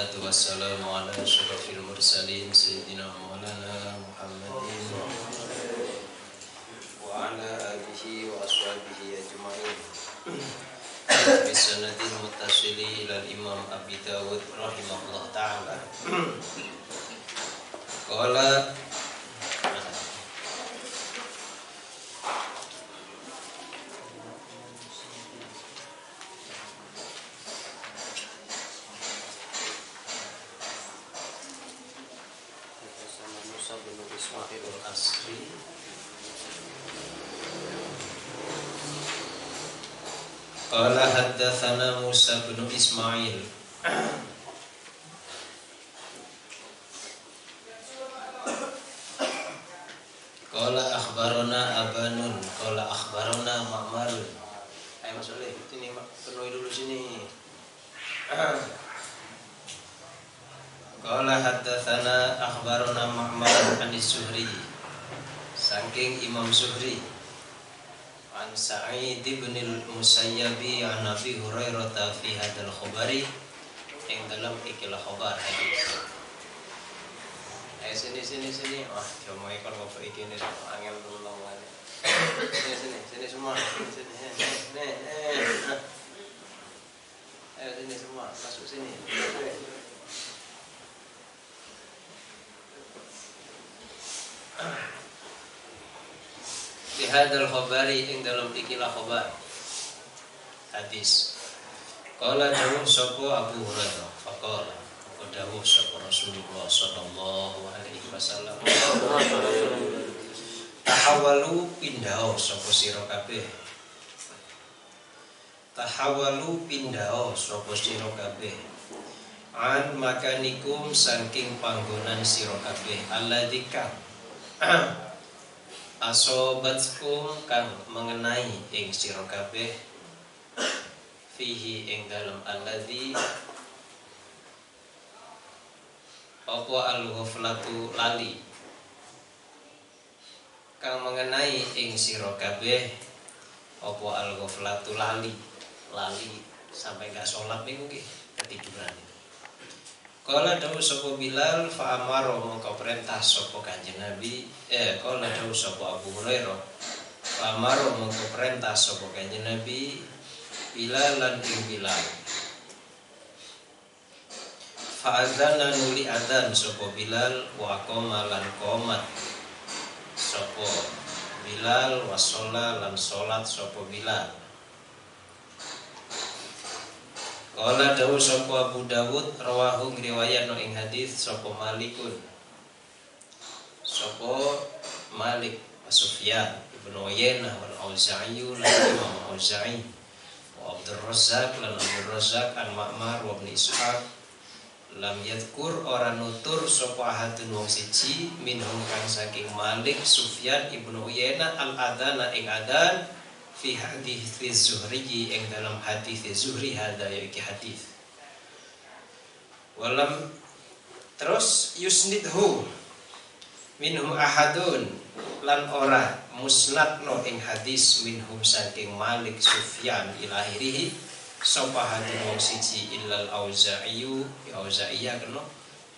والصلاة والسلام على أشرف المرسلين سيدنا مولانا محمد. وعلى آله وأصحابه أجمعين. بسند متصل إلى الإمام أبي داود رحمه الله تعالى. قال Musa bin Ismail. Qala akhbarana Abanun Qala akhbarana Ma'marun Ayo Mas Oleh, ini penuhi dulu sini. Qala haddatsana akhbarana Ma'mar an Zuhri saking Imam Zuhri an Sa'id bin al-Musayyib an Abi Hurairah fi hadzal khabari yang dalam ikilah khabar hadis. Eh sini sini sini. Wah, cuma ngopo iki ini angel tolong ngene. Sini sini sini semua. Sini sini. Ayo sini semua, masuk sini. Di hadal khabari ing dalam ikilah khabar. Hadis. Qala dawuh sapa Abu Hurairah faqala apa dawuh sapa Rasulullah sallallahu alaihi wasallam? Tahawalu pindhao sapa sira kabeh. Tahawalu pindhao sapa sira kabeh. An makanikum saking panggonan sira kabeh asobatkum kang mengenai ing sira kabeh fihi ing dalam alladzi apa lali. Kang mengenai ing sira kabeh apa al-ghaflatu lali. Lali sampai gak sholat nggih ketiduran Kala dawu sapa Bilal fa amara mongko perintah sapa Kanjeng Nabi eh kala dawu sapa Abu Hurairah fa amara mongko perintah sapa Kanjeng Nabi Bilal lan ing Bilal. Fa adzana nuli adzan sapa Bilal wa qoma lan qomat sapa Bilal wa sholla lan sholat sapa Bilal Kala dawu sapa Abu Dawud rawahu riwayat no ing hadis sapa Malikun. Sapa Malik Sufyan Ibnu Uyainah wal Auza'i lan Imam Auza'i wa Abdul Razzaq lan Abdul Razzaq an Ma'mar wa Ibnu Ishaq lam yadkur ora nutur sapa ahadun wong siji minhum kang saking Malik Sufyan Ibnu Uyainah al adana ing adan fi hadis Zuhri yang dalam hadis Zuhri hada ya iki hadis. Walam terus yusnidhu minhum ahadun lan ora musnad no ing hadis minhum saking Malik Sufyan ilahirihi sapa hadin wong siji illal auza'iyu ya auza'iyya kena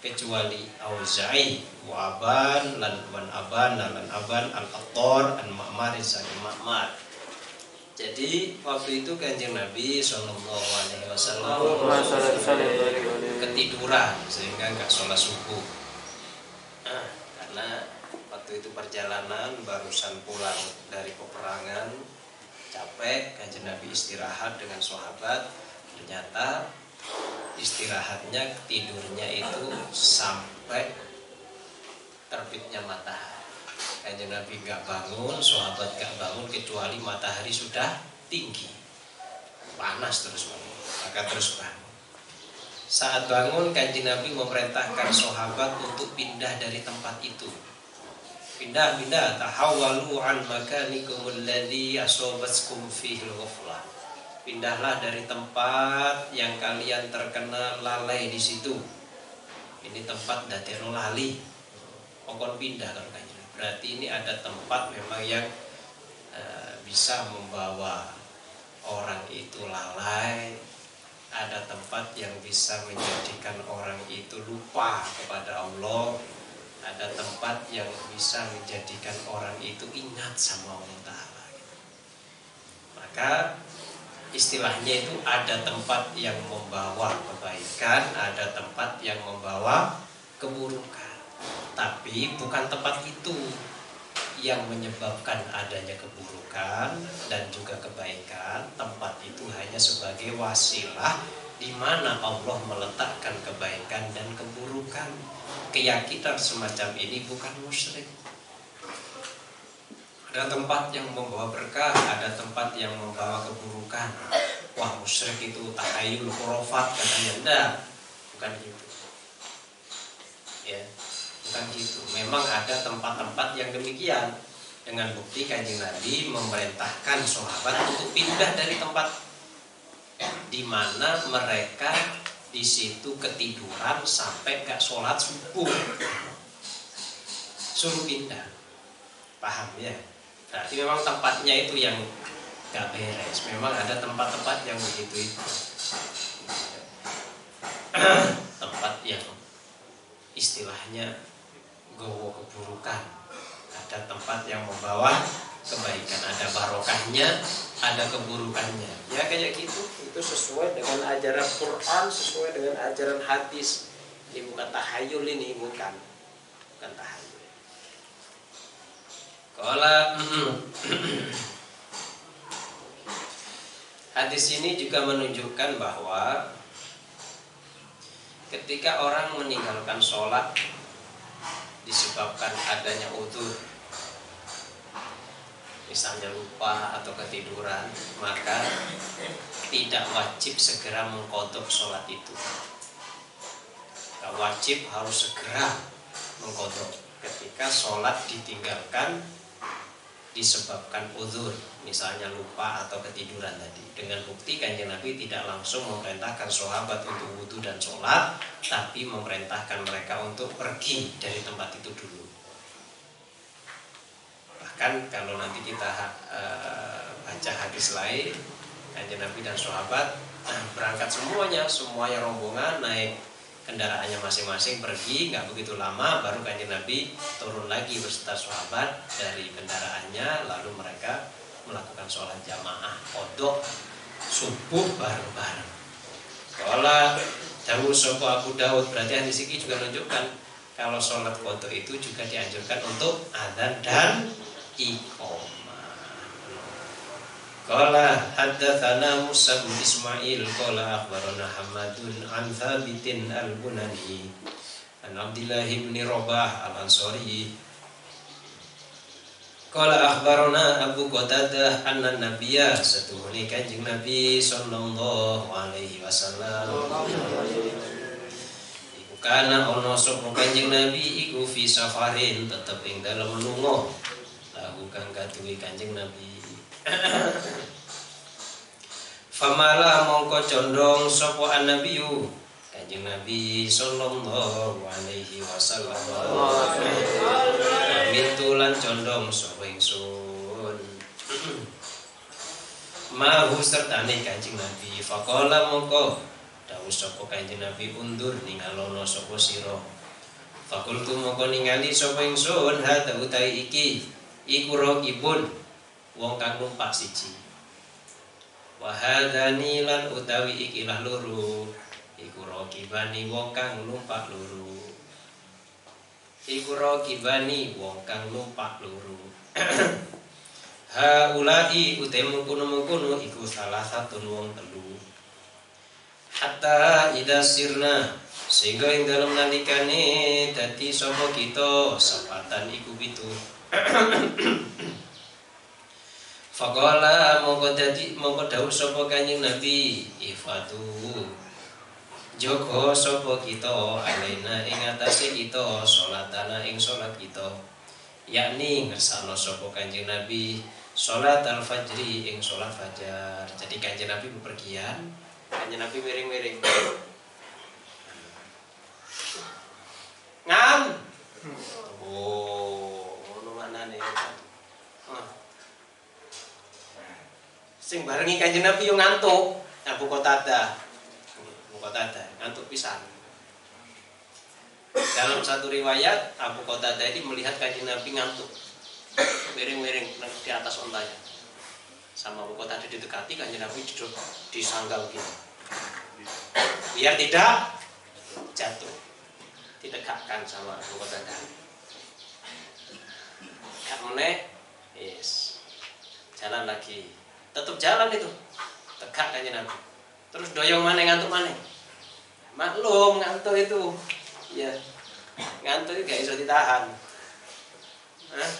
kecuali auza'i wa aban lan wan aban lan aban al attor an ma'mar saking ma'mar jadi waktu itu kanjeng Nabi Shallallahu Alaihi Wasallam ketiduran sehingga nggak sholat subuh. Nah, karena waktu itu perjalanan barusan pulang dari peperangan capek kanjeng Nabi istirahat dengan sahabat. Ternyata istirahatnya tidurnya itu sampai terbitnya matahari Kanjeng Nabi gak bangun, sahabat gak bangun kecuali matahari sudah tinggi. Panas terus bangun, maka terus bangun. Saat bangun Kanjeng Nabi memerintahkan sahabat untuk pindah dari tempat itu. Pindah, pindah, tahawwalu an makanikum alladhi asobatskum fihi ghaflah. Pindahlah dari tempat yang kalian terkena lalai di situ. Ini tempat datero lali. Pokok pindah kalau berarti ini ada tempat memang yang e, bisa membawa orang itu lalai. Ada tempat yang bisa menjadikan orang itu lupa kepada Allah. Ada tempat yang bisa menjadikan orang itu ingat sama Allah Ta'ala. Maka istilahnya itu ada tempat yang membawa kebaikan ada tempat yang membawa keburukan tapi bukan tempat itu yang menyebabkan adanya keburukan dan juga kebaikan. Tempat itu hanya sebagai wasilah di mana Allah meletakkan kebaikan dan keburukan. Keyakinan semacam ini bukan musyrik. Ada tempat yang membawa berkah ada tempat yang membawa keburukan. Wah musyrik itu tahayul khurafat katanya. Enggak bukan gitu. Ya gitu memang ada tempat-tempat yang demikian. Dengan bukti kanjeng Nabi memerintahkan sahabat untuk pindah dari tempat di mana mereka di situ ketiduran sampai gak sholat subuh. Suruh pindah. Paham ya? Berarti memang tempatnya itu yang gak beres. Memang ada tempat-tempat yang begitu itu. Tempat yang istilahnya gowo keburukan. Ada tempat yang membawa kebaikan ada barokahnya ada keburukannya. Ya kayak gitu. Itu sesuai dengan ajaran Quran sesuai dengan ajaran hadis. Ini bukan tahayul ini bukan. Bukan tahayul. Kalau hadis ini juga menunjukkan bahwa ketika orang meninggalkan sholat disebabkan adanya udur. Misalnya lupa atau ketiduran maka tidak wajib segera mengkodok sholat itu. Tidak wajib harus segera mengkodok ketika sholat ditinggalkan disebabkan udur misalnya lupa atau ketiduran tadi. Dengan bukti kanjeng Nabi tidak langsung memerintahkan sahabat untuk wudhu dan sholat tapi memerintahkan mereka untuk pergi dari tempat itu dulu. Bahkan kalau nanti kita uh, baca hadis lain kanjeng Nabi dan sahabat berangkat semuanya semuanya rombongan naik kendaraannya masing-masing pergi nggak begitu lama baru kanjeng Nabi turun lagi beserta sahabat dari kendaraannya lalu mereka melakukan sholat jamaah kodok subuh bareng-bareng. Kalau Dawud Sopo Abu Daud berarti hadis ini juga menunjukkan kalau sholat kodok itu juga dianjurkan untuk adzan dan iqom Qala haddatsana Musa bin Ismail qala akhbarana Hamadun an Thabitin al-Bunani an Abdullah bin Rabah al-Ansari. Qala akhbarana Abu Qatadah anna Nabiyya satuhuni kanjeng Nabi sallallahu alaihi wasallam. Iku kana ono sapa kanjeng Nabi iku fi safarin tetep ing dalem lunga. Lahu kang kanjeng Nabi Famala mongko condong sopo an nabiyu Kanjeng Nabi sallallahu alaihi wasallam. Mintu lan condong sapa ingsun. Mahu sertane Kanjeng Nabi. Faqala mongko. Dawuh sapa Kanjeng Nabi undur ningalono sapa sira. Fakultu mongko ningali sapa ingsun? Hata utai iki. Iku ibun wong kang numpak siji. Wahadani lan utawi ikilah loro iku rokibani wong kang numpak loro. Iku rokibani wong kang numpak loro. Haulai utai mengkono-mengkono iku salah satu wong telu. Hatta ida sirna sehingga yang dalam nalikane dadi sapa kita sepatan iku pitu Fakola mongko dadi mongko dawuh sapa Kanjeng Nabi ifatu Joko sapa kita alaina ing atase kita salatana ing salat kita yakni ngersano sapa Kanjeng Nabi salat al-fajri ing salat fajar. Jadi Kanjeng Nabi bepergian, Kanjeng Nabi miring-miring. Ngam. Oh, ngono manane. Ah sing barengi kanjeng Nabi yo ngantuk. Abu Qatadah pisan. Dalam satu riwayat Abu Qatadah ini melihat kanjeng Nabi ngantuk. Miring-miring di atas ontanya sama Abu Qatadah didekati kanjeng Nabi duduk di sanggal gitu. Biar tidak jatuh didekatkan sama Abu Qatadah gak meneh yes. Jalan lagi tetap jalan itu tegak kanjeng Nabi terus doyong mana ngantuk mana maklum ngantuk itu Iya. Ngantuk gak bisa ditahan. Hah?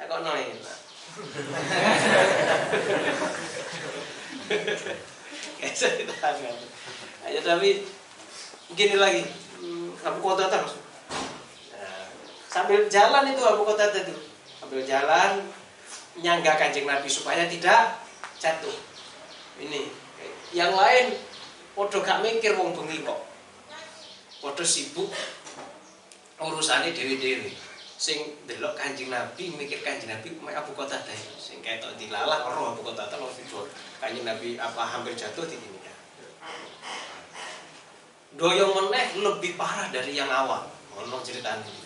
Eh kok noy? Gak bisa ditahan ngantuk. Ayo tapi gini lagi. Hmm, Abu Kota terus. Nah, sambil jalan itu Abu Kota itu. Sambil jalan nyangga kancing Nabi supaya tidak jatuh. Ini. Yang lain podo gak mikir wong bengi kok. Padha sibuk urusane dhewe-dhewe. Sing delok Kanjeng Nabi mikir Kanjeng Nabi mek Abu Kota dae sing ketok dilalah ora Abu Kota lo tidur Kanjeng Nabi apa hampir jatuh di sini doyong meneh lebih parah dari yang awal. Ngono ceritanya ya.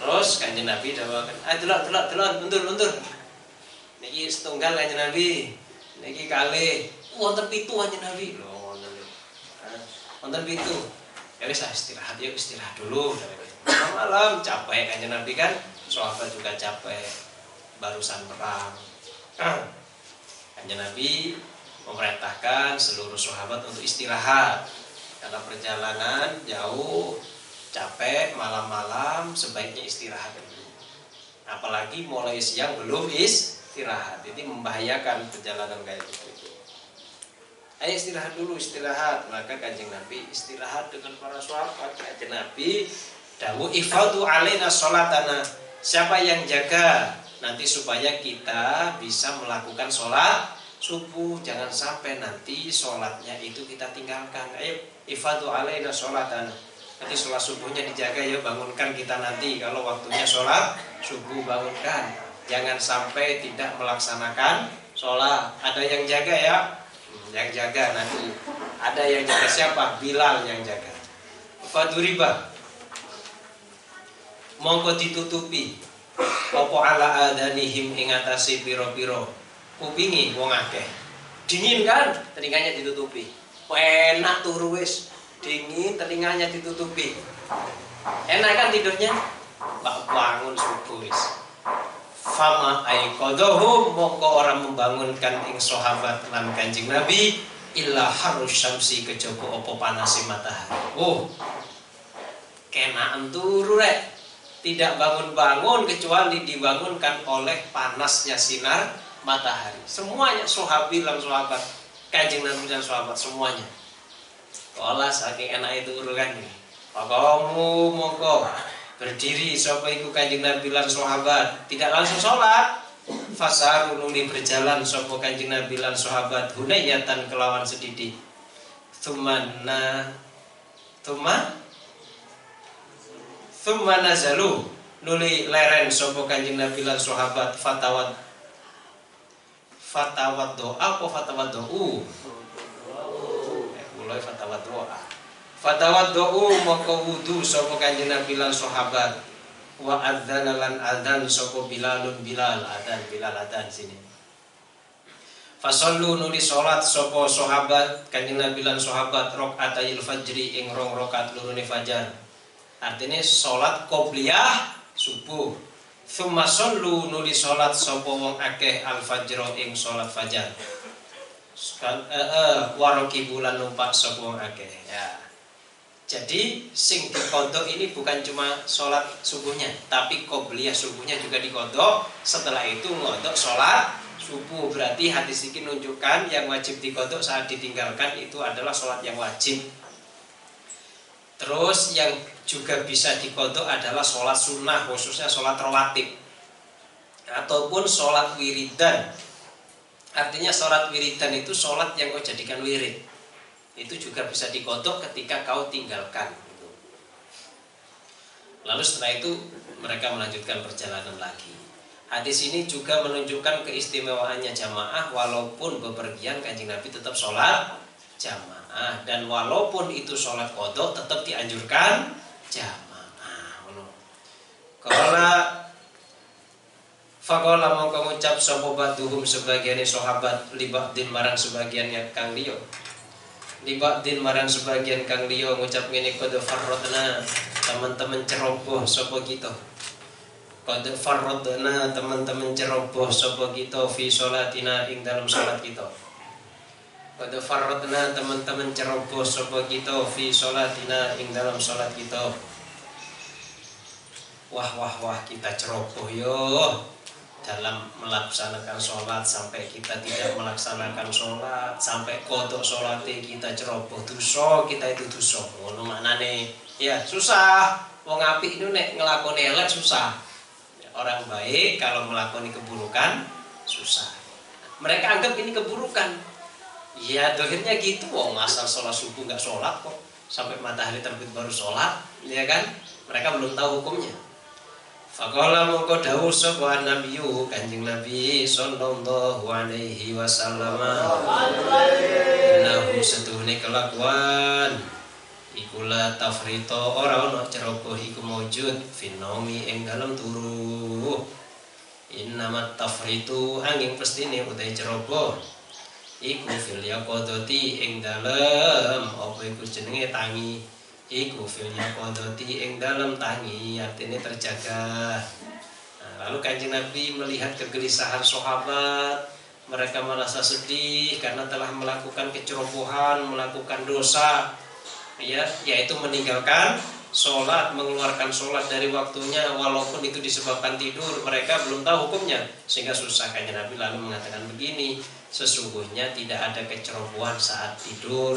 Terus Kanjeng Nabi dawakan ah delok delok delok mundur mundur. Niki setunggal Kanjeng Nabi niki kali. Wonten pitu Kanjeng Nabi? Lho nonton pintu ya wis istirahat yuk istirahat dulu. Malam malam capek kan Nabi kan? Sahabat juga capek barusan perang. Kan Nabi memerintahkan seluruh sahabat untuk istirahat. Karena perjalanan jauh capek malam-malam sebaiknya istirahat dulu. Apalagi mulai siang belum istirahat. Jadi membahayakan perjalanan kayak gitu. Ayo istirahat dulu istirahat. Maka kanjeng Nabi istirahat dengan para sahabat. Kanjeng Nabi dawu ifadu alaina sholatana. Siapa yang jaga? Nanti supaya kita bisa melakukan sholat subuh. Jangan sampai nanti sholatnya itu kita tinggalkan. Ayo ifadu alaina sholatana nanti sholat subuhnya dijaga ya bangunkan kita nanti. Kalau waktunya sholat subuh bangunkan. Jangan sampai tidak melaksanakan sholat. Ada yang jaga ya? Yang jaga nanti. Ada yang jaga siapa? Bilal yang jaga. Faduriba mongko ditutupi. Apa ala adanihim ing atase piro-piro kupingi wong akeh. Dingin kan? Telinganya ditutupi. Enak turu wis dingin telinganya ditutupi. Enak kan tidurnya? Bangun subuh wis. Fama aikodohum mongko orang membangunkan ing sahabat lan kanjeng Nabi illa harus syamsi kejaba apa panasi matahari. Oh kena turu rek. Tidak bangun-bangun kecuali dibangunkan oleh panasnya sinar matahari. Semuanya sahabi lan sahabat kanjeng Nabi dan sahabat semuanya Kala saking enak itu urukan Pakamu mongko berdiri sapa iku Kanjeng Nabi lan sahabat? Tidak langsung sholat. Fasaru nuli berjalan sapa Kanjeng Nabi lan sahabat? Hunayatan kelawan sedidi Thumana Thumma? Thumma nazalu nuli leren sapa Kanjeng Nabi lan sahabat? Fatawat. Fatawat doa apa fatawat doa mulai fatawat doa Fatawaddu moko wudu sapa kanjeng Nabi lan sahabat wa adzana lan adzan sapa Bilalun Bilal adzan Bilal adzan sini. Fasallu nuli salat sapa sahabat kanjeng Nabi lan sahabat rakaatayil fajri ing rong rakaat lurune fajar. Artinya salat qobliyah subuh. Thumma sallu nuli salat sapa wong akeh al fajr ing salat fajar. Sekal eh, eh waroki bulan numpak sapa. Ya. Jadi sing dikodok ini bukan cuma sholat subuhnya, tapi qobliyah subuhnya juga dikodok. Setelah itu ngodok sholat subuh. Berarti hadis ini menunjukkan yang wajib dikodok saat ditinggalkan itu adalah sholat yang wajib. Terus yang juga bisa dikodok adalah sholat sunnah, khususnya sholat rawatib. Ataupun sholat wiridan. Artinya sholat wiridan itu sholat yang kau jadikan wirid. Itu juga bisa dikodok ketika kau tinggalkan gitu. lalu setelah itu mereka melanjutkan perjalanan lagi. Hadis ini juga menunjukkan keistimewaannya jamaah walaupun bepergian kanjeng nabi tetap sholat jamaah. Dan walaupun itu sholat kodok tetap dianjurkan jamaah. Kalau Fakola mau mengucap sopo batuhum sebagian sahabat libak din marang sebagian yang kang liyo libak din marang sebagian kang liyo ngucap gini kode farrodna teman-teman ceroboh sopo gitu kode farrodna teman-teman ceroboh sopo gitu fi sholatina ing dalam sholat kita. Kode farrodna teman-teman ceroboh sopo gitu fi sholatina ing dalam sholat kita. Wah wah wah kita ceroboh yo dalam melaksanakan sholat sampai kita tidak melaksanakan sholat sampai kodok sholatnya kita ceroboh duso kita itu duso ngono maknane. Ya susah. Wong api itu nek ngelakoni elek susah. Orang baik kalau melakoni keburukan susah. Mereka anggap ini keburukan. Ya akhirnya gitu wong asal sholat subuh nggak sholat kok. Sampai matahari terbit baru sholat ya kan? Mereka belum tahu hukumnya Faqala mongko dawuh sapa Nabi Kanjeng Nabi sallallahu alaihi wasallam. Nahu setuhne kelakuan. Iku la tafrito ora ana ceroboh iku maujud finomi ing dalem turu. Innamat tafritu angin pestine utai ceroboh. Iku fil yaqadati ing dalem apa iku jenenge? Tangi iku fil yaqadati ing dalam tangi artinya terjaga. Nah, lalu kanjeng Nabi melihat kegelisahan sahabat. Mereka merasa sedih karena telah melakukan kecerobohan melakukan dosa ya yaitu meninggalkan sholat mengeluarkan sholat dari waktunya. Walaupun itu disebabkan tidur mereka belum tahu hukumnya sehingga susah kanjeng Nabi lalu mengatakan begini sesungguhnya tidak ada kecerobohan saat tidur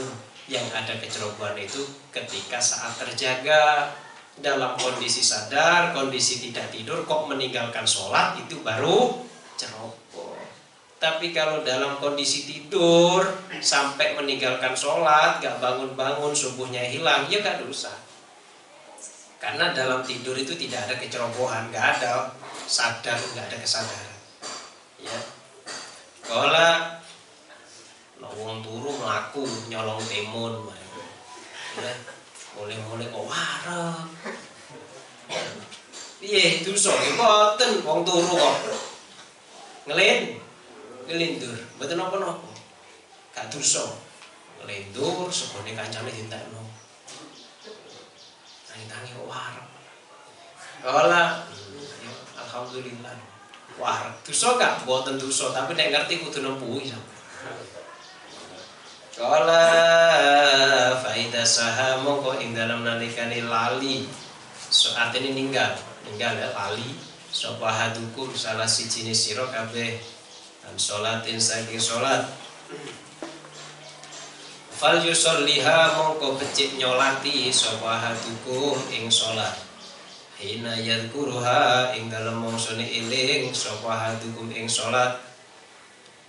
yang ada kecerobohan itu ketika saat terjaga dalam kondisi sadar, kondisi tidak tidur, kok meninggalkan sholat itu baru ceroboh. Tapi kalau dalam kondisi tidur sampai meninggalkan sholat, gak bangun-bangun, subuhnya hilang, ya gak dosa. Karena dalam tidur itu tidak ada kecerobohan, gak ada sadar, gak ada kesadaran. Ya. Kalau wong turu melaku nyolong timun. Ya mulai-mulai kok wareg piye dosa iki? Boten wong turu kok. Ngelin? Ngelindur mboten napa-napa. Gak dosa. Ngelindur segone kancane dintekno tangi-tangi kok wareg Kala alhamdulillah. Wareg dosa gak? Boten dosa tapi nek ngerti kudu nempuhi Kala faida saha mongko ing dalam nalikani lali. So artinya ninggal. Ninggal ya lali. Sapa hadukum salah si jenis sira kabeh. Dan salatin saking salat fal yusolliha mongko becik nyolati sapa hadukum ing salat hina yadkuruha ing dalem mangsane eling sapa hadukum ing salat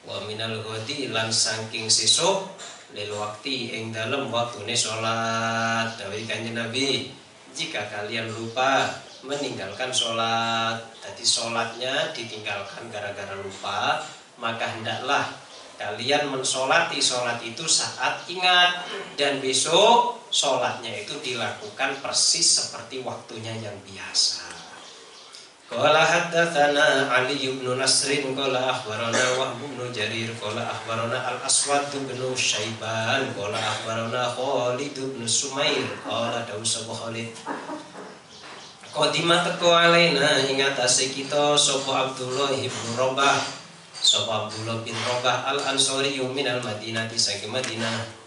wa minal ghadi lan saking sesuk lil waktu ing dalam waktu ini sholat dari kanjeng Nabi jika kalian lupa meninggalkan sholat jadi sholatnya ditinggalkan gara-gara lupa maka hendaklah kalian mensolati sholat itu saat ingat dan besok sholatnya itu dilakukan persis seperti waktunya yang biasa Haddatsana Ali bin Nasrin qala akhbarana Wahb bin Jarir qala akhbarana Al Aswad bin Syaiban qala akhbarana Khalid bin Sumair qala Daus Khalid? Qadimah teko alaina ing atase kita sapa Abdullah bin Rabah sapa Abdullah bin Rabah Al Ansari min al Madinah. Saking Madinah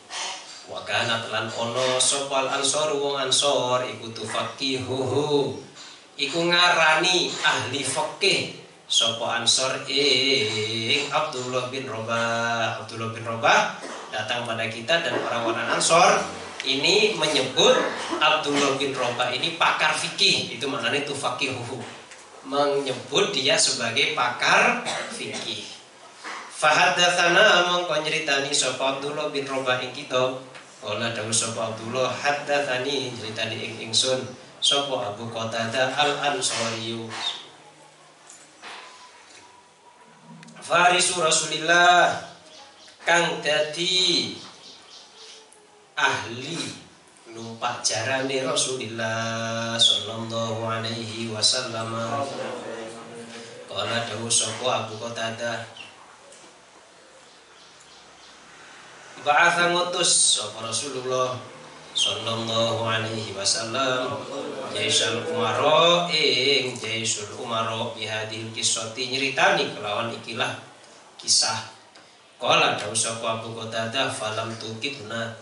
wa kana ono sapa Al Ansar wong Ansor iku tufaqihuhu iku ngarani ahli fikih. Sapa Ansor ing Abdullah bin Robah Abdullah bin Robah datang pada kita dan orang-orang Ansor ini menyebut Abdullah bin Robah ini pakar fikih. Itu maknanya itu fakihuhu. Menyebut dia sebagai pakar fikih. Fahadatsana mongko nyritani sapa Abdullah bin Robah ing kita. Kala dawuh sapa Abdullah haddatsani nyritani ing ingsun Sopo Abu Qatadah Al Ansori Farisu Rasulillah kang dadi ahli numpak jarane Rasulillah sallallahu alaihi wasallam. Kala dawuh sapa Abu Qatadah Ba'atha ngutus sapa Rasulullah sallallahu alaihi wasallam. Jaisul Umaro ing Jaisul Umaro bihadil kisoti nyeritani kelawan ikilah kisah. Kala dawuh sapa Abu Qatadah falam tukibna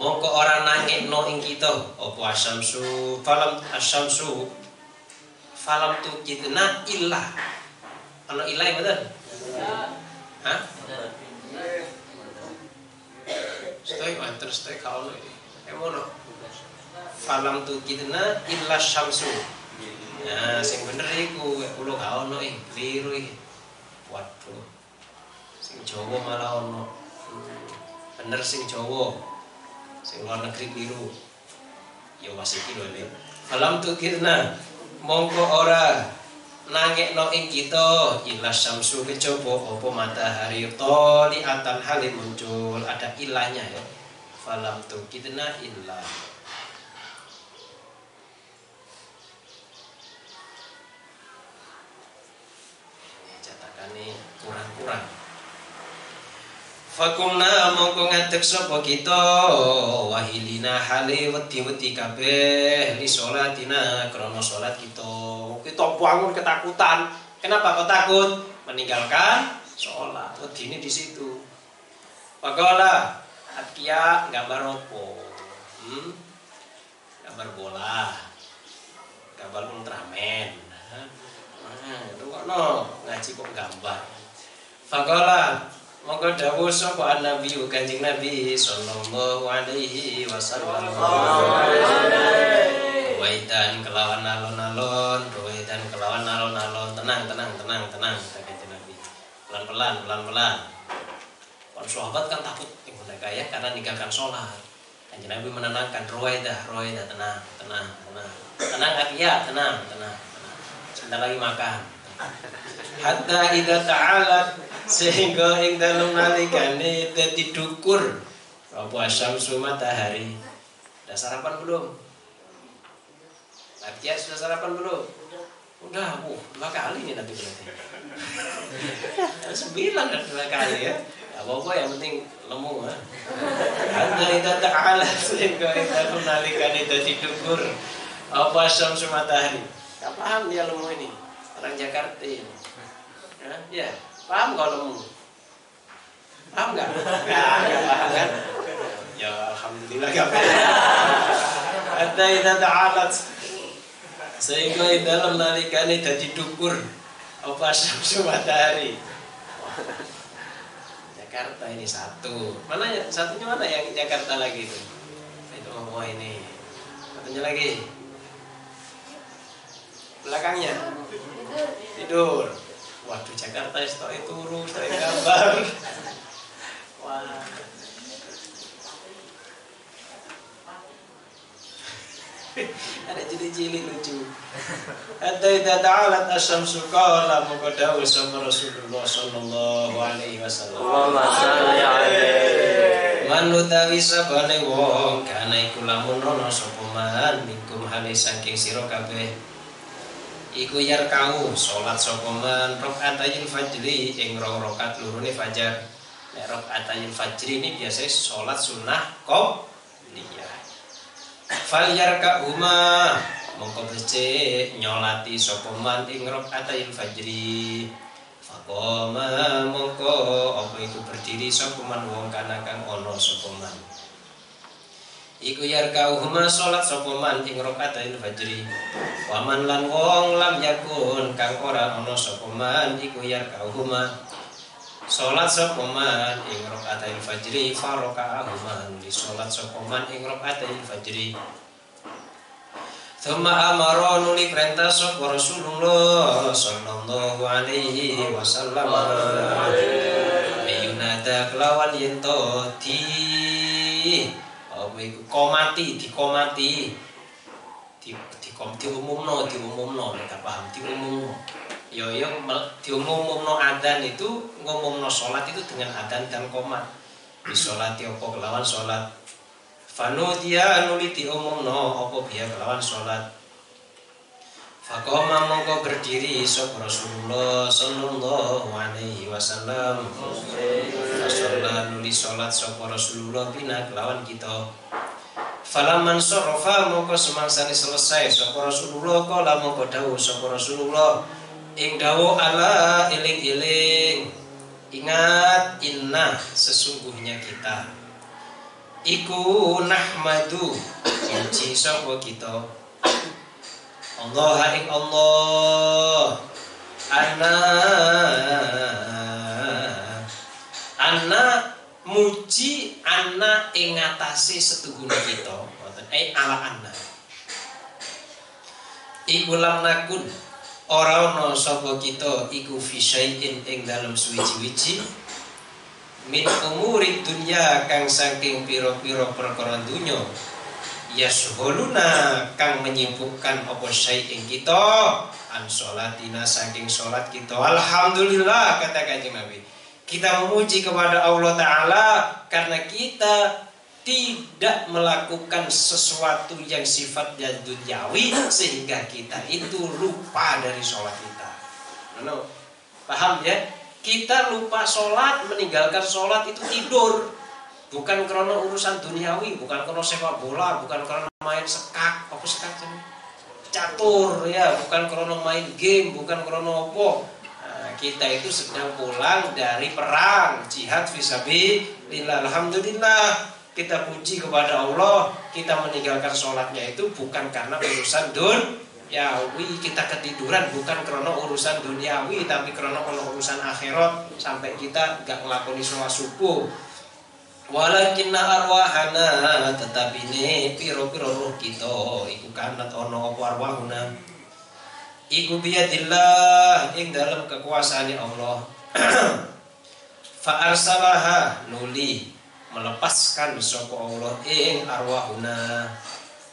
mongko ora no ing kita apa asamsu falam asamsu falam tu kitna ilah. Ana ilah betul Hah? Stay wanter stay kau Emono Falam tu kitna illa syamsu. Nah, sing bener iku ulo gak ono ing keliru iki. Waduh. Sing Jawa malah ono. Bener sing Jawa. Sing luar negeri biru ya masih kilo ini alam kirna mongko ora no ing kita. Ilah samsu kecoba opo matahari di atan halim muncul. Ada ilahnya ya. Falam kirna ilah catakannya kurang-kurang Fakumna mongko ngadeg sapa kita wahilina hale wedi-wedi kabeh li salatina krana salat kita. Kita bangun ketakutan. Kenapa kau takut? Meninggalkan sholat. Wedine di situ. Pagola Atkia gambar opo? Hmm? Gambar bola. Gambar Ultraman. Nah, itu ngaji kok gambar. Fagola Monggo dawuh sapa Nabi Kanjeng Nabi sallallahu alaihi wasallam. Waidan kelawan alon-alon, waidan kelawan alon-alon, tenang tenang tenang tenang Kanjeng Nabi. Pelan-pelan pelan-pelan. Para sahabat kan takut mereka ya karena ninggalkan sholat. Kanjeng Nabi menenangkan ruwaidah, ruwaidah tenang, tenang, tenang. Tenang ya, tenang, tenang, tenang. Sebentar lagi makan. Hatta idza ta'alat sehingga ing dalem nalikane dadi dukur apa syamsu matahari? Udah sarapan belum? Nadia sudah sarapan belum? Udah uh dua kali nih nanti berarti. Sembilan dan dua kali ya. Apa apa yang penting lemu ha. Anda itu ta'ala sehingga ing dalem nalikane dadi dukur apa syamsu matahari? Gak paham dia lemu ini orang Jakarta ini ya Paham kalau kamu? Paham nggak? Nggak, paham kan? Ya alhamdulillah gak paham. Hatta idza ta'alat sehingga dalam nalikane dadi dukur apa syamsu matahari. Jakarta ini satu. Mana ya? Satunya mana yang Jakarta lagi itu? Itu oh ini. Satunya lagi. Belakangnya. Tidur. Waduh Jakarta itu turu, saya gambar. Wah. Ada cili-cili lucu. Hatta idza ta'alat asy-syamsu qala muqaddahu sama Rasulullah sallallahu alaihi wasallam. Allahumma shalli alaihi. Man utawi sabane wong kana iku lamun ana sapa man minkum hale saking sira kabeh iku yar kau salat sapa man? Rakaatayil fajri ing rong rakaat lurune fajar. Nek rakaatayil fajri ini biasanya salat sunnah qabliyah. Fal yarka huma mongko becik nyolati sapa man ing rakaatayil fajri. Faqama mongko apa itu berdiri sapa man? Wong kana kang ana Iku yarkauhuma sholat sopoman ing rokaatain fajri. Waman lan wong lam yakun kang ora ono sopoman iku yarkauhuma Sholat sopoman ing rokaatain fajri Farokaahuma Di sholat sopoman ing rokaatain fajri. Thumma amaro nuli perintah sopo Rasulullah Sallallahu alaihi wasallam. Ayunada kelawan yento di apa iku komati dikomati. Di di kom diumumno diumumno nek paham diumumno. Ya ya diumumno adzan itu ngumumno salat itu dengan adzan dan komat. Di salat apa kelawan salat Fanutia nuliti umumno opo biya kelawan sholat Fakoma mongko berdiri sop Rasulullah sallallahu alaihi wasallam. Fasolla nuli sholat sop Rasulullah bina kelawan kita. Falaman sorofa mongko semangsani selesai sop Rasulullah Kala mongko dawu sop Rasulullah. Ing dawu ala iling-iling Ingat inna sesungguhnya kita. Iku nahmadu muji sapa kita Allah ing Allah. Ana ana muji ana ing ngatasi setugune kita. Eh ala ana iku lam nakun. Ora ana sapa kita iku fi ing dalam suwi-wiji min umuri dunya kang saking piro-piro perkara dunya yasholuna kang menyibukkan apa ing kita an sholatina saking sholat kita alhamdulillah kata kanjeng Nabi kita memuji kepada Allah Ta'ala karena kita tidak melakukan sesuatu yang sifatnya duniawi sehingga kita itu lupa dari sholat kita. Paham ya? kita lupa sholat meninggalkan sholat itu tidur bukan karena urusan duniawi bukan karena sepak bola bukan karena main sekak. Apa sekak catur ya. Bukan karena main game bukan karena apa. Nah, kita itu sedang pulang dari perang jihad lillah alhamdulillah kita puji kepada Allah kita meninggalkan sholatnya itu bukan karena urusan dun Ya, kita ketiduran. Bukan karena urusan duniawi tapi karena urusan akhirat. Sampai kita gak ngelakoni sholat subuh walakinna arwahana tetapi ini piro-piro roh kita. Iku kanat ono apa arwahuna? Iku biadillah ing dalam kekuasaan Allah. Fa arsalaha nuli melepaskan sapa Allah ing arwahuna.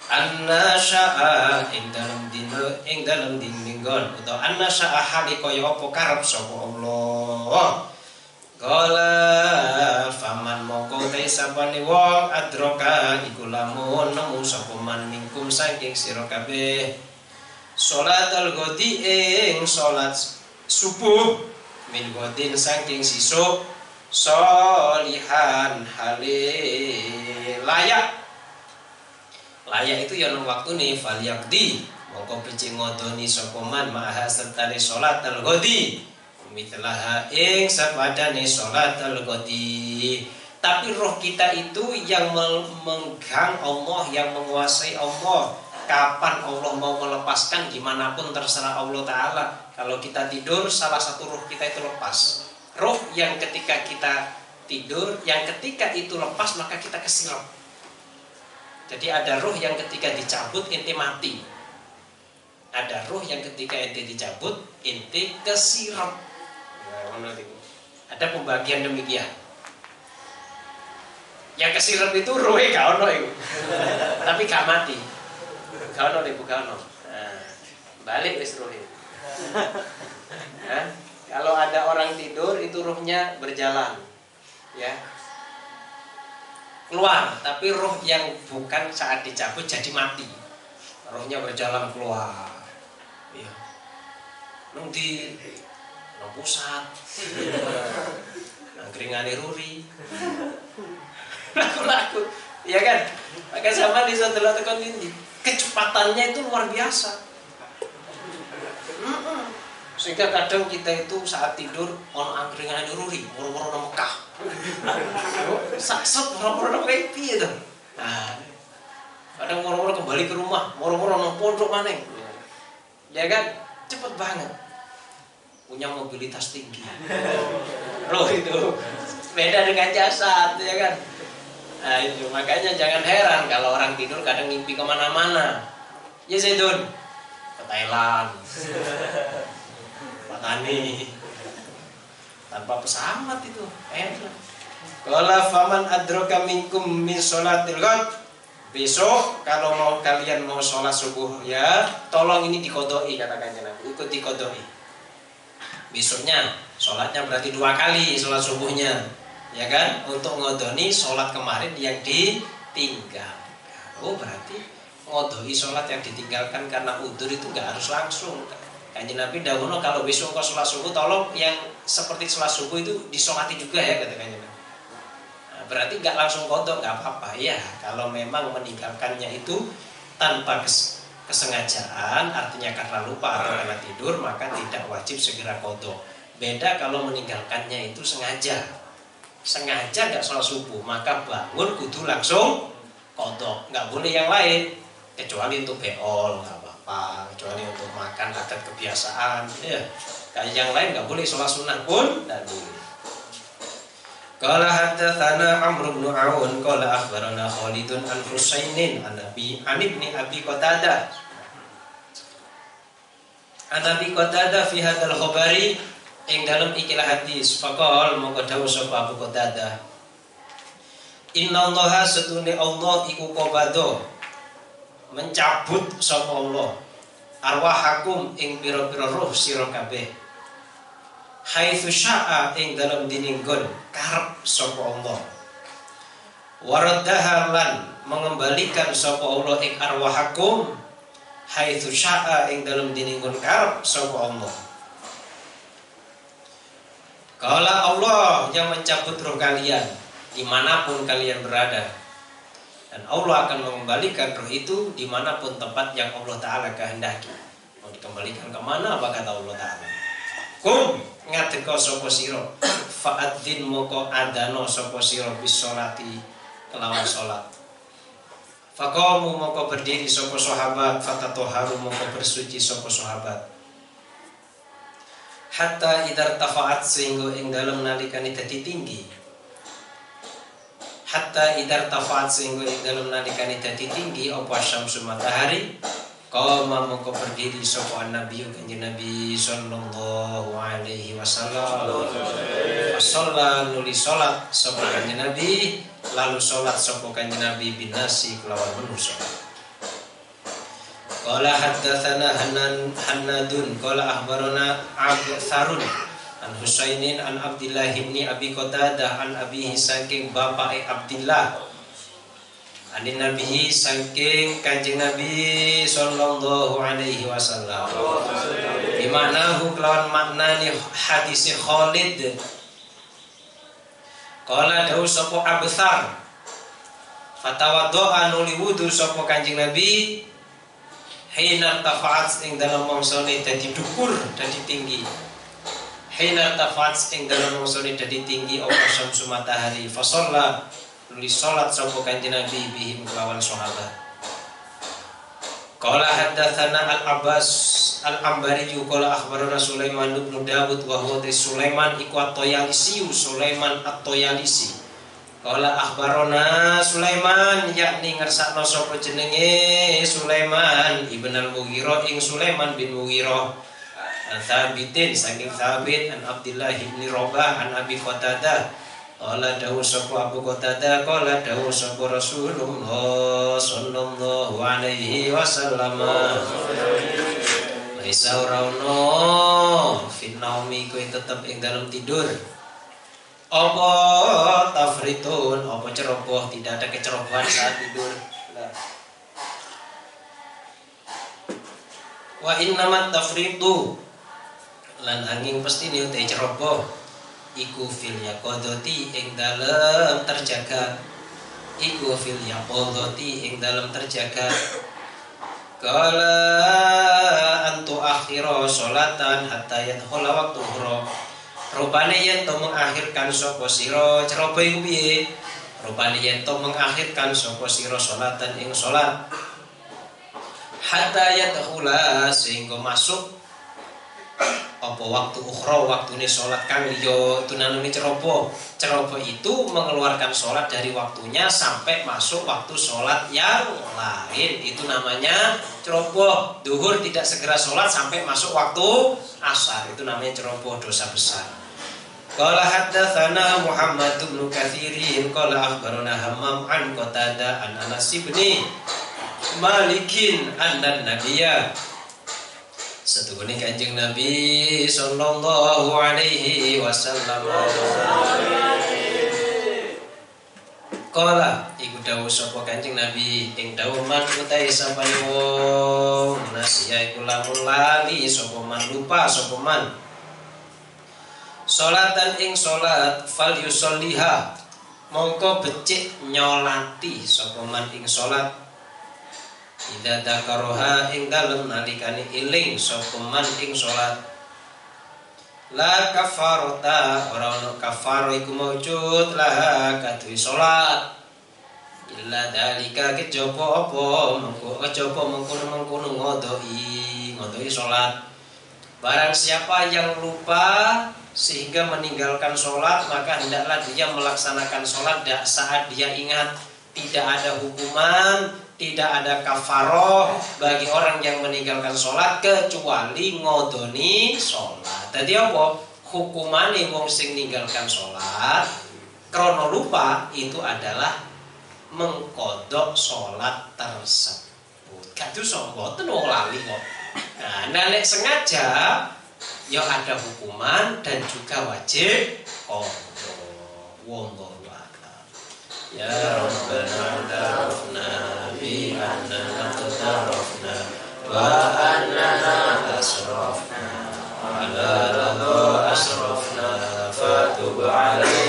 Anna sya'a ing dalam dino ing dalam dindinggon atau anna sya'a hali kaya apa karep sapa Allah? Kala sapane wong adroka iku lamun nemu mingkum saking sira kabeh. Salat al-ghadi ing salat subuh min godin saking sisuk solihan hale layak. Layak itu ya waktu nih falyakdi mongko pici ngodoni sokoman maha sertane sholat al godi mitlaha ing sapadane sholat al godi tapi roh kita itu yang menggang Allah yang menguasai Allah kapan Allah mau melepaskan di mana pun terserah Allah Ta'ala kalau kita tidur salah satu roh kita itu lepas roh yang ketika kita tidur yang ketika itu lepas maka kita kesiram jadi ada ruh yang ketika dicabut inti mati. Ada ruh yang ketika inti dicabut inti kesiram. Ya, ada pembagian demikian. Yang kesiram itu ruh gak ono itu. Tapi gak mati. Gak ono ibu gak ono. Nah, balik wis ruh nah, kalau ada orang tidur itu ruhnya berjalan. Ya, keluar tapi roh yang bukan saat dicabut jadi mati rohnya berjalan keluar iya di nung pusat nangkringane ruri laku-laku ya kan maka sama di setelah tekan ini kecepatannya itu luar biasa sehingga kadang kita itu saat tidur ono angkringan ruri moro-moro Mekah Saksep moro-moro nang piye to? Nah, kadang moro-moro kembali ke rumah, moro-moro nang pondok maneh. Ya kan? Cepet banget. Punya mobilitas tinggi. Loh itu beda dengan jasad, ya kan? Nah itu. Makanya jangan heran kalau orang tidur kadang mimpi ke mana-mana. Ya Zaidun ke Thailand, Patani, tanpa pesawat itu. Enak. Kalau faman adroka minkum min sholatil ghad besok kalau mau kalian mau sholat subuh ya tolong ini dikodoi katakan Nabi. Ikut dikodoi. Besoknya sholatnya berarti dua kali sholat subuhnya ya kan? Untuk ngodoni sholat kemarin yang di tinggal oh berarti ngodoi sholat yang ditinggalkan karena udur itu nggak harus langsung. Kanjeng Nabi dahulu kalau besok kau sholat subuh tolong yang seperti sholat subuh itu disolati juga ya kata Kanjeng Nabi. Nah, berarti nggak langsung kodok nggak apa-apa. Ya kalau memang meninggalkannya itu tanpa kes kesengajaan artinya karena lupa atau karena tidur maka tidak wajib segera kodok. Beda kalau meninggalkannya itu sengaja sengaja nggak sholat subuh maka bangun kudu langsung kodok. Nggak boleh yang lain kecuali untuk beol nggak apa kecuali untuk makan adat kebiasaan ya kayak yang lain nggak boleh sholat sunnah pun tidak boleh. Qala haddatsana Amr bin Aun qala akhbarana Khalidun an Husainin an Nabi an ibni Abi Qatadah. An Nabi Qatadah fi hadzal khabari ing dalam ikilah hadis faqal mongko dawuh sapa Abu Qatadah. Inna Allah setune Allah iku qabado mencabut sapa Allah. Arwahakum ing pira-pira roh sira kabeh. Haitsu syaa ing dalam dininggon karep sapa Allah. Waraddaha mengembalikan sapa Allah ing arwahakum haitsu syaa ing dalam dininggon karep sapa Allah Kala Allah yang mencabut roh kalian di mana pun kalian berada dan Allah akan mengembalikan roh itu di mana pun tempat yang Allah Ta'ala kehendaki. Mau dikembalikan ke mana apa kata Allah Ta'ala? Kum ngadeko sopo siro Fa'adzin moko adano sopo siro bisolati kelawan sholat Fakomu moko berdiri sopo sahabat Fatatoharu moko bersuci sopo sahabat Hatta idar tafaat sehingga ing dalam nalikani tadi tinggi. Hatta idar tafaat sehingga dalam nalikani tadi tinggi apa syamsu matahari? Kau mongko berdiri sapa nabi kanjeng nabi sallallahu alaihi wasallam. Wasalla nuli salat sapa kanjeng nabi lalu salat sapa kanjeng nabi binasi kelawan manusia Qala haddatsana Hanan Hannadun qala akhbarana Abdul Tharun An Husainin an Abdullah bin Abi Qatadah an abihi saking bapak Abdullah Anin Nabi saking kanjeng Nabi sallallahu alaihi wasallam. Di mana kelawan maknani hadis Khalid. Kala dawu sapa Abthar. Fatawaddoa nuli wudu sapa kanjeng Nabi Hina tafaat ing dalam mangsane dadi dukur dadi tinggi. Hina tafat ing dalam mangsane dadi tinggi apa syamsu matahari? Fasalla nulis salat sapa kanjeng Nabi bihim kelawan sahabat. Qala haddatsana Al-Abbas Al-Ambari qala akhbarana Sulaiman bin Dawud wa huwa Sulaiman iku at-Toyalisi Sulaiman at-Toyalisi Qala akhbarana Sulaiman yakni ngersakno sapa jenenge Sulaiman ibn al-Mughirah ing Sulaiman bin Mughirah. An Thabitin saking Thabit an Abdullah bin Robah an Abi Qatadah. Qala dawu sapa Abu Qatadah qala dawu sapa Rasulullah sallallahu alaihi wasallam. Laisa urauna fin naumi kuwi tetep ing dalam tidur apa tafritun? Apa ceroboh? Tidak ada kecerobohan saat tidur. Wa innamat tafritu. Lan angin pasti ni utai ceroboh. Iku fil yakodoti ing dalam terjaga. Iku fil yakodoti ing dalam terjaga. Kala antu akhiro solatan hatta yadkhula waktu huro rupane yen to mengakhirkan sapa sira? Ceroboh iku piye? Rupane yen to mengakhirkan sapa sira solatan ing salat? Hatta yadkhula sehingga masuk apa waktu ukhra waktu ini sholat kang yo tunanuni ceroboh. Ceroboh itu mengeluarkan sholat dari waktunya sampai masuk waktu sholat yang lain. Itu namanya ceroboh. Duhur tidak segera sholat sampai masuk waktu asar. Itu namanya ceroboh dosa besar Qala haddatsana Muhammad bin Katsirin qala akhbarana Hammam an Qatada an Anas bin Malikin anna Nabiyya. Setuhune Kanjeng Nabi sallallahu alaihi wasallam. Kala iku dawuh sapa Kanjeng Nabi? Ing dawuh man utai sapane wong nasia iku lamun lali sapa man lupa sapa man Salatan ing salat fal yusolliha mongko becik nyolati sapa man ing salat Ida dakaroha ing dalem nalikane iling sapa man ing salat La kafarota ora ono kafaro iku maujud lah kadui salat. Illa dalika kejaba apa mengko kejaba mengkono-mengkono ngodoi ngodoi salat. Barang siapa yang lupa sehingga meninggalkan sholat maka hendaklah dia melaksanakan sholat saat dia ingat tidak ada hukuman tidak ada kafaroh bagi orang yang meninggalkan sholat kecuali ngodoni sholat. Tadi apa? Hukuman wong sing meninggalkan sholat krono lupa itu adalah mengkodok sholat tersebut. Kadu soboten wong lali kok. Nah, nek sengaja ya ada hukuman dan juga wajib. Kodok. Wong Ya Rabbana tarafna bi annana tarafna wa annana asrafna. Ala radha asrafna fatub alaina